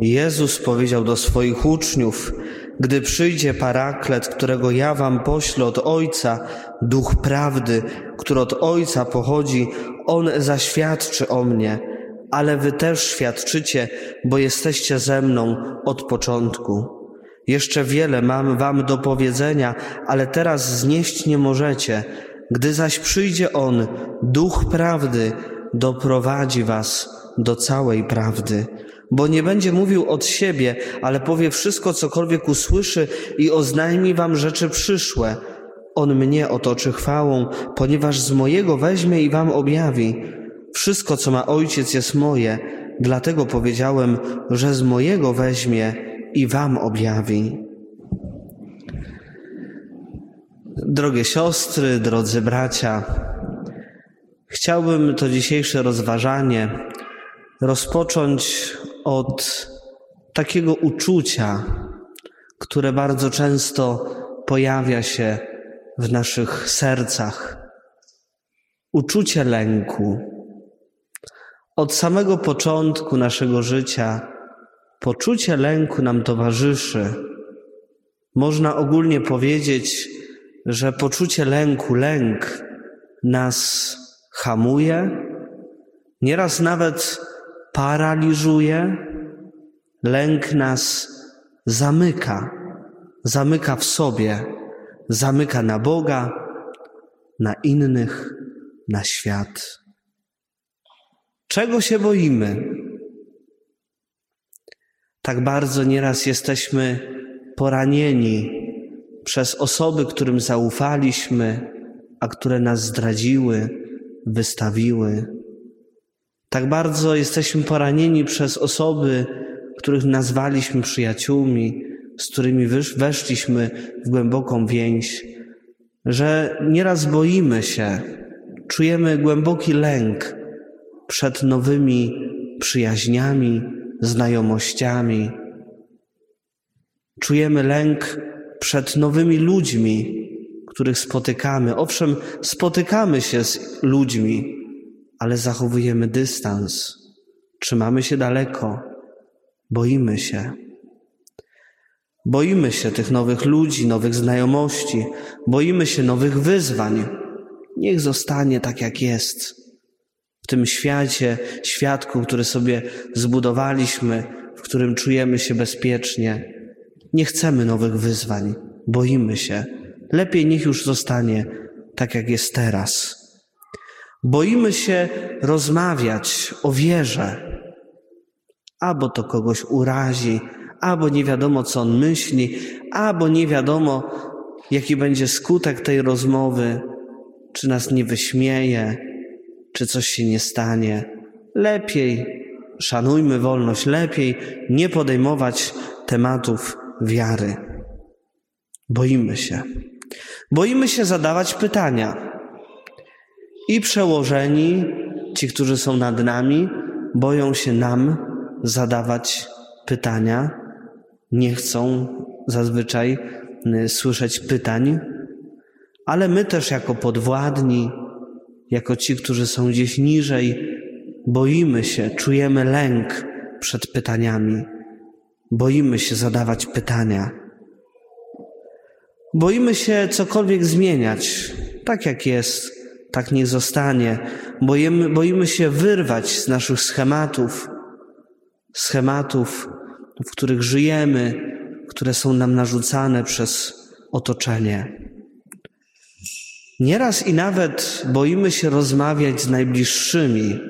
Jezus powiedział do swoich uczniów, gdy przyjdzie paraklet, którego ja wam poślę od Ojca, duch prawdy, który od Ojca pochodzi, on zaświadczy o mnie, ale wy też świadczycie, bo jesteście ze mną od początku. Jeszcze wiele mam wam do powiedzenia, ale teraz znieść nie możecie. Gdy zaś przyjdzie On, Duch Prawdy, doprowadzi was do całej prawdy. Bo nie będzie mówił od siebie, ale powie wszystko, cokolwiek usłyszy i oznajmi wam rzeczy przyszłe. On mnie otoczy chwałą, ponieważ z mojego weźmie i wam objawi. Wszystko, co ma Ojciec, jest moje, dlatego powiedziałem, że z mojego weźmie i wam objawi. Drogie siostry, drodzy bracia, chciałbym to dzisiejsze rozważanie rozpocząć od takiego uczucia, które bardzo często pojawia się w naszych sercach. Uczucie lęku. Od samego początku naszego życia poczucie lęku nam towarzyszy. Można ogólnie powiedzieć, że poczucie lęku, lęk nas hamuje, nieraz nawet paraliżuje, lęk nas zamyka, zamyka w sobie, zamyka na Boga, na innych, na świat. Czego się boimy? Tak bardzo nieraz jesteśmy poranieni przez osoby, którym zaufaliśmy, a które nas zdradziły, wystawiły. Tak bardzo jesteśmy poranieni przez osoby, których nazwaliśmy przyjaciółmi, z którymi weszliśmy w głęboką więź, że nieraz boimy się, czujemy głęboki lęk przed nowymi przyjaźniami, znajomościami. Czujemy lęk przed nowymi ludźmi, których spotykamy. Owszem, spotykamy się z ludźmi, ale zachowujemy dystans, trzymamy się daleko, boimy się. Boimy się tych nowych ludzi, nowych znajomości, boimy się nowych wyzwań. Niech zostanie tak, jak jest. W tym świecie, świadku, który sobie zbudowaliśmy, w którym czujemy się bezpiecznie. Nie chcemy nowych wyzwań, boimy się. Lepiej niech już zostanie tak, jak jest teraz. Boimy się rozmawiać o wierze, albo to kogoś urazi, albo nie wiadomo, co on myśli, albo nie wiadomo, jaki będzie skutek tej rozmowy, czy nas nie wyśmieje, czy coś się nie stanie. Lepiej szanujmy wolność, lepiej nie podejmować tematów wiary. Boimy się. Boimy się zadawać pytania. I przełożeni, ci, którzy są nad nami, boją się nam zadawać pytania. Nie chcą zazwyczaj y, słyszeć pytań, ale my też, jako podwładni, jako ci, którzy są gdzieś niżej, boimy się, czujemy lęk przed pytaniami. Boimy się zadawać pytania. Boimy się cokolwiek zmieniać. Tak jak jest, tak nie zostanie. Boimy, boimy się wyrwać z naszych schematów, schematów, w których żyjemy, które są nam narzucane przez otoczenie. Nieraz i nawet boimy się rozmawiać z najbliższymi.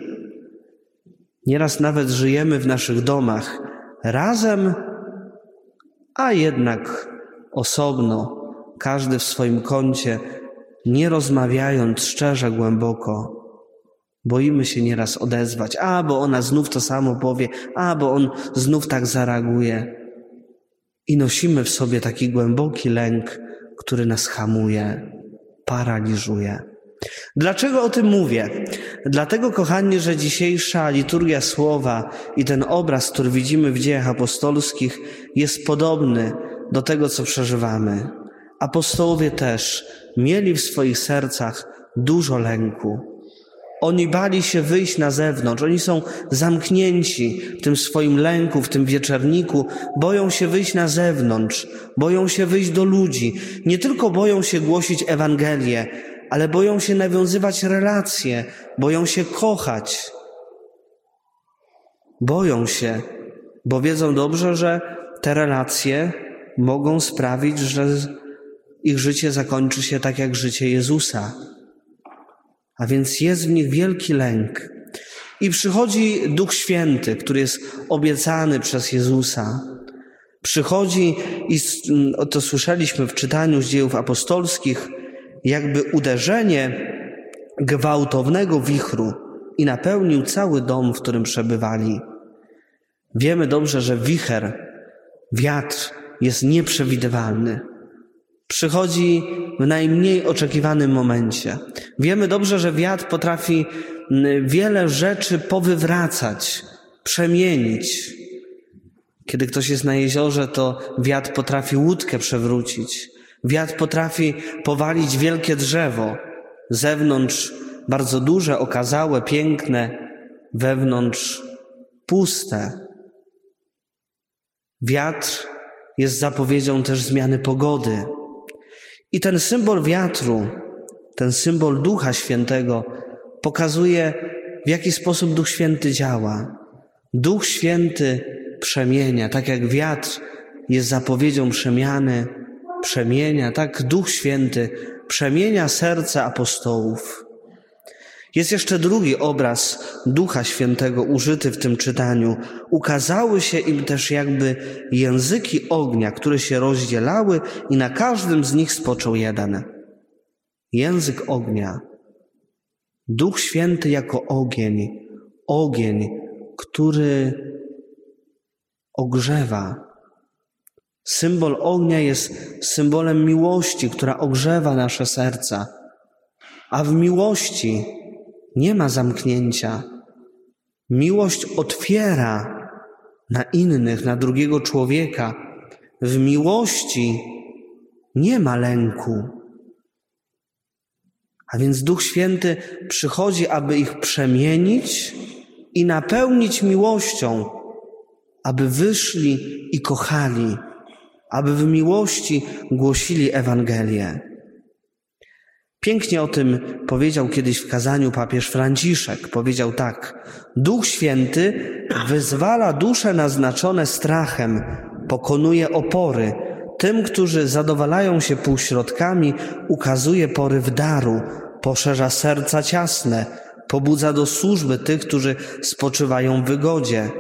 Nieraz nawet żyjemy w naszych domach razem, a jednak osobno, każdy w swoim kącie, nie rozmawiając szczerze, głęboko. Boimy się nieraz odezwać, a bo ona znów to samo powie, a bo on znów tak zareaguje. I nosimy w sobie taki głęboki lęk, który nas hamuje, paraliżuje. Dlaczego o tym mówię? Dlatego, kochani, że dzisiejsza liturgia słowa i ten obraz, który widzimy w dziejach apostolskich, jest podobny do tego, co przeżywamy. Apostołowie też mieli w swoich sercach dużo lęku. Oni bali się wyjść na zewnątrz, oni są zamknięci w tym swoim lęku, w tym wieczerniku, boją się wyjść na zewnątrz, boją się wyjść do ludzi. Nie tylko boją się głosić Ewangelię, ale boją się nawiązywać relacje, boją się kochać. Boją się, bo wiedzą dobrze, że te relacje mogą sprawić, że ich życie zakończy się tak jak życie Jezusa. A więc jest w nich wielki lęk. I przychodzi Duch Święty, który jest obiecany przez Jezusa. Przychodzi i to słyszeliśmy w czytaniu z dziejów apostolskich, jakby uderzenie gwałtownego wichru i napełnił cały dom, w którym przebywali. Wiemy dobrze, że wicher, wiatr jest nieprzewidywalny. Przychodzi w najmniej oczekiwanym momencie. Wiemy dobrze, że wiatr potrafi wiele rzeczy powywracać, przemienić. Kiedy ktoś jest na jeziorze, to wiatr potrafi łódkę przewrócić. Wiatr potrafi powalić wielkie drzewo. Zewnątrz bardzo duże, okazałe, piękne, wewnątrz puste. Wiatr jest zapowiedzią też zmiany pogody. I ten symbol wiatru, ten symbol Ducha Świętego pokazuje, w jaki sposób Duch Święty działa. Duch Święty przemienia, tak jak wiatr jest zapowiedzią przemiany, przemienia, tak Duch Święty przemienia serce apostołów. Jest jeszcze drugi obraz Ducha Świętego użyty w tym czytaniu. Ukazały się im też jakby języki ognia, które się rozdzielały i na każdym z nich spoczął jeden. Język ognia. Duch Święty jako ogień. Ogień, który ogrzewa. Symbol ognia jest symbolem miłości, która ogrzewa nasze serca. A w miłości nie ma zamknięcia. Miłość otwiera na innych, na drugiego człowieka. W miłości nie ma lęku. A więc Duch Święty przychodzi, aby ich przemienić i napełnić miłością, aby wyszli i kochali, aby w miłości głosili Ewangelię. Pięknie o tym powiedział kiedyś w kazaniu papież Franciszek. Powiedział tak: Duch Święty wyzwala dusze naznaczone strachem, pokonuje opory. Tym, którzy zadowalają się półśrodkami, ukazuje poryw daru, poszerza serca ciasne, pobudza do służby tych, którzy spoczywają w wygodzie.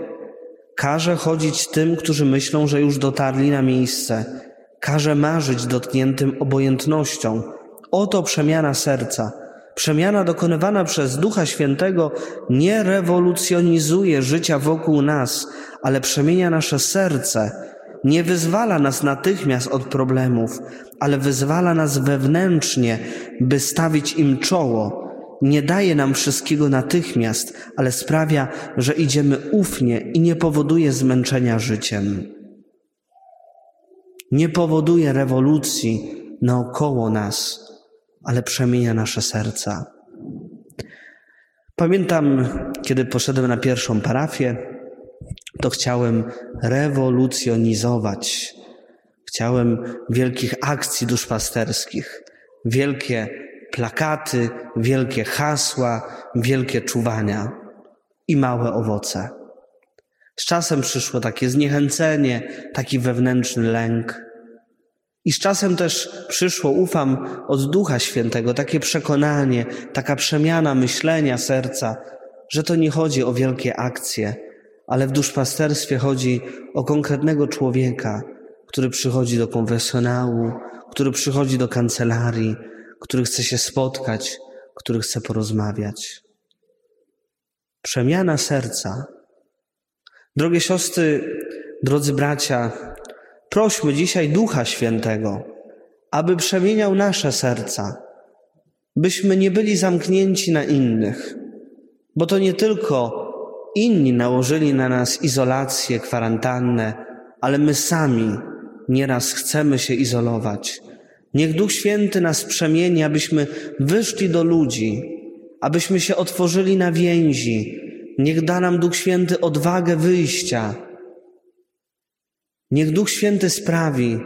Każe chodzić tym, którzy myślą, że już dotarli na miejsce. Każe marzyć dotkniętym obojętnością Oto przemiana serca. Przemiana dokonywana przez Ducha Świętego nie rewolucjonizuje życia wokół nas, ale przemienia nasze serce. Nie wyzwala nas natychmiast od problemów, ale wyzwala nas wewnętrznie, by stawić im czoło. Nie daje nam wszystkiego natychmiast, ale sprawia, że idziemy ufnie i nie powoduje zmęczenia życiem. Nie powoduje rewolucji naokoło nas ale przemienia nasze serca. Pamiętam, kiedy poszedłem na pierwszą parafię, to chciałem rewolucjonizować. Chciałem wielkich akcji duszpasterskich, wielkie plakaty, wielkie hasła, wielkie czuwania i małe owoce. Z czasem przyszło takie zniechęcenie, taki wewnętrzny lęk. I z czasem też przyszło, ufam, od Ducha Świętego takie przekonanie, taka przemiana myślenia serca, że to nie chodzi o wielkie akcje, ale w duszpasterstwie chodzi o konkretnego człowieka, który przychodzi do konfesjonału, który przychodzi do kancelarii, który chce się spotkać, który chce porozmawiać. Przemiana serca. Drogie siostry, drodzy bracia, Prośmy dzisiaj Ducha Świętego, aby przemieniał nasze serca, byśmy nie byli zamknięci na innych, bo to nie tylko inni nałożyli na nas izolację, kwarantannę, ale my sami nieraz chcemy się izolować. Niech Duch Święty nas przemieni, abyśmy wyszli do ludzi, abyśmy się otworzyli na więzi. Niech da nam Duch Święty odwagę wyjścia. Niech Duch Święty sprawi,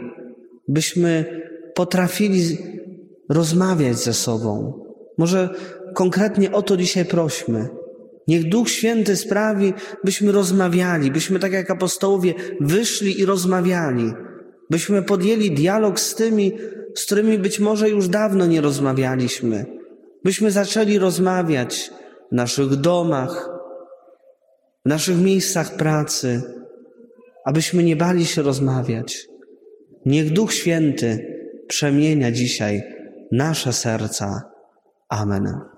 byśmy potrafili rozmawiać ze sobą. Może konkretnie o to dzisiaj prośmy. Niech Duch Święty sprawi, byśmy rozmawiali, byśmy tak jak apostołowie wyszli i rozmawiali, byśmy podjęli dialog z tymi, z którymi być może już dawno nie rozmawialiśmy, byśmy zaczęli rozmawiać w naszych domach, w naszych miejscach pracy, abyśmy nie bali się rozmawiać. Niech Duch Święty przemienia dzisiaj nasze serca. Amen.